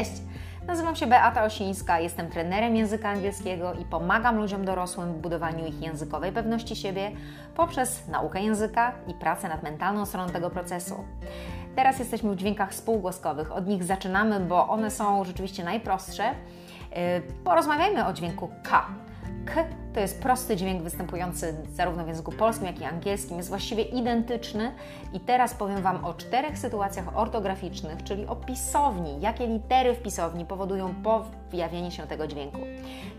Cześć! Nazywam się Beata Osińska, jestem trenerem języka angielskiego i pomagam ludziom dorosłym w budowaniu ich językowej pewności siebie poprzez naukę języka i pracę nad mentalną stroną tego procesu. Teraz jesteśmy w dźwiękach spółgłoskowych. Od nich zaczynamy, bo one są rzeczywiście najprostsze. Yy, porozmawiajmy o dźwięku K. K to jest prosty dźwięk występujący zarówno w języku polskim, jak i angielskim. Jest właściwie identyczny i teraz powiem Wam o czterech sytuacjach ortograficznych, czyli o pisowni, jakie litery w pisowni powodują pojawienie się tego dźwięku.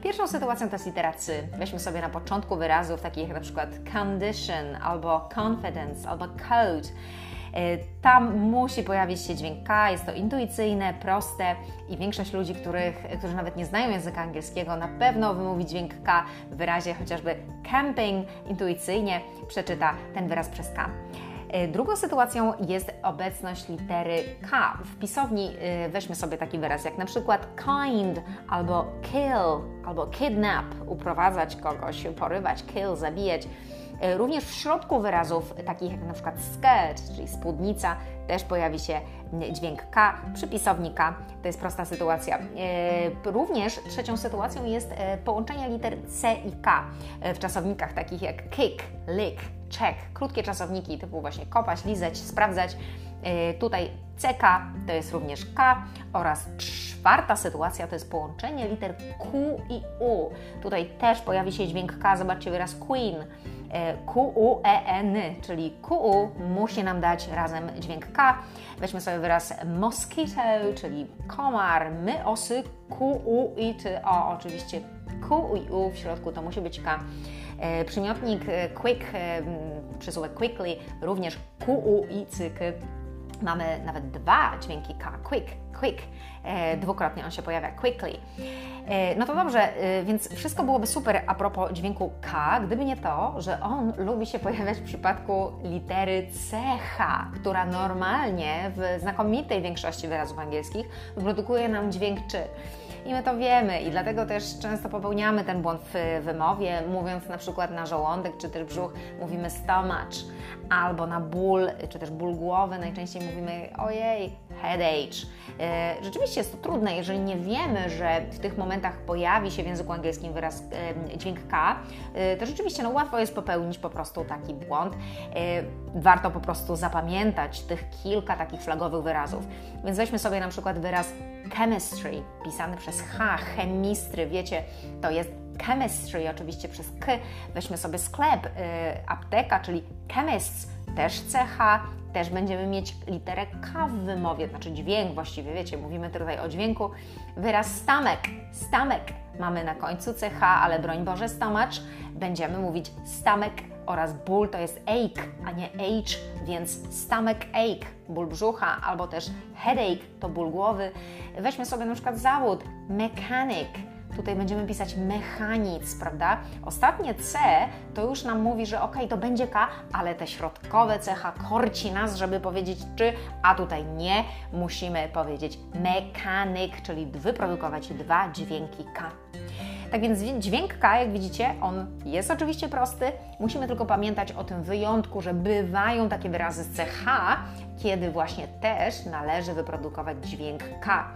Pierwszą sytuacją to jest litera C. Weźmy sobie na początku wyrazów takich jak na przykład condition, albo confidence, albo code. E, tam musi pojawić się dźwięk K, jest to intuicyjne, proste i większość ludzi, których, którzy nawet nie znają języka angielskiego, na pewno wymówi dźwięk K w wyrazie chociażby camping, intuicyjnie przeczyta ten wyraz przez K. E, drugą sytuacją jest obecność litery K. W pisowni e, weźmy sobie taki wyraz jak na przykład kind albo kill albo kidnap, uprowadzać kogoś, porywać, kill, zabijać. E, również w środku wyrazów, takich jak na przykład skirt, czyli spódnica, też pojawi się dźwięk K, przypisownik K. To jest prosta sytuacja. E, również trzecią sytuacją jest e, połączenie liter C i K w czasownikach takich jak kick, lick, check. Krótkie czasowniki typu właśnie kopać, lizać, sprawdzać. Tutaj CK to jest również K oraz czwarta sytuacja to jest połączenie liter Q i U. Tutaj też pojawi się dźwięk K, zobaczcie wyraz Queen. Q-U-E-N, czyli Q-U musi nam dać razem dźwięk K. Weźmy sobie wyraz mosquito, czyli komar, my osy, Q-U i ty o. Oczywiście Q i U w środku to musi być K. E, przymiotnik e, quick, e, przysłówek quickly, również Q-U i cyk mamy nawet dwa dźwięki K, quick, quick, e, dwukrotnie on się pojawia, quickly. E, no to dobrze, e, więc wszystko byłoby super a propos dźwięku K, gdyby nie to, że on lubi się pojawiać w przypadku litery CH, która normalnie w znakomitej większości wyrazów angielskich wyprodukuje nam dźwięk czy. I my to wiemy i dlatego też często popełniamy ten błąd w wymowie, mówiąc na przykład na żołądek czy też brzuch, mówimy stomach, albo na ból, czy też ból głowy, najczęściej mówimy ojej, headache. E, rzeczywiście jest to trudne, jeżeli nie wiemy, że w tych momentach pojawi się w języku angielskim wyraz e, dźwięk K, e, to rzeczywiście no, łatwo jest popełnić po prostu taki błąd. Warto po prostu zapamiętać tych kilka takich flagowych wyrazów. Więc weźmy sobie na przykład wyraz chemistry, pisany przez H, chemistry, wiecie, to jest chemistry, oczywiście przez K. Weźmy sobie sklep, y, apteka, czyli chemists, też CH, też będziemy mieć literę K w wymowie, znaczy dźwięk właściwie, wiecie, mówimy tutaj o dźwięku. Wyraz stamek, stamek mamy na końcu CH, ale broń Boże, stomach, będziemy mówić stamek oraz ból to jest ache, a nie H, więc stomach ache, ból brzucha, albo też headache to ból głowy. Weźmy sobie na przykład zawód mechanic, Tutaj będziemy pisać mechanic, prawda? Ostatnie C to już nam mówi, że ok, to będzie K, ale te środkowe cecha korci nas, żeby powiedzieć czy, a tutaj nie. Musimy powiedzieć mechanic, czyli wyprodukować dwa dźwięki K. Tak więc dźwięk K, jak widzicie, on jest oczywiście prosty. Musimy tylko pamiętać o tym wyjątku, że bywają takie wyrazy z CH, kiedy właśnie też należy wyprodukować dźwięk K.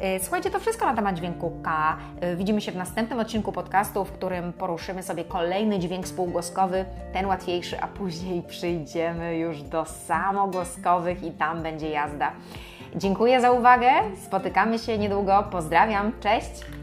E, słuchajcie, to wszystko na temat dźwięku K. E, widzimy się w następnym odcinku podcastu, w którym poruszymy sobie kolejny dźwięk spółgłoskowy, ten łatwiejszy, a później przyjdziemy już do samogłoskowych i tam będzie jazda. Dziękuję za uwagę. Spotykamy się niedługo. Pozdrawiam. Cześć.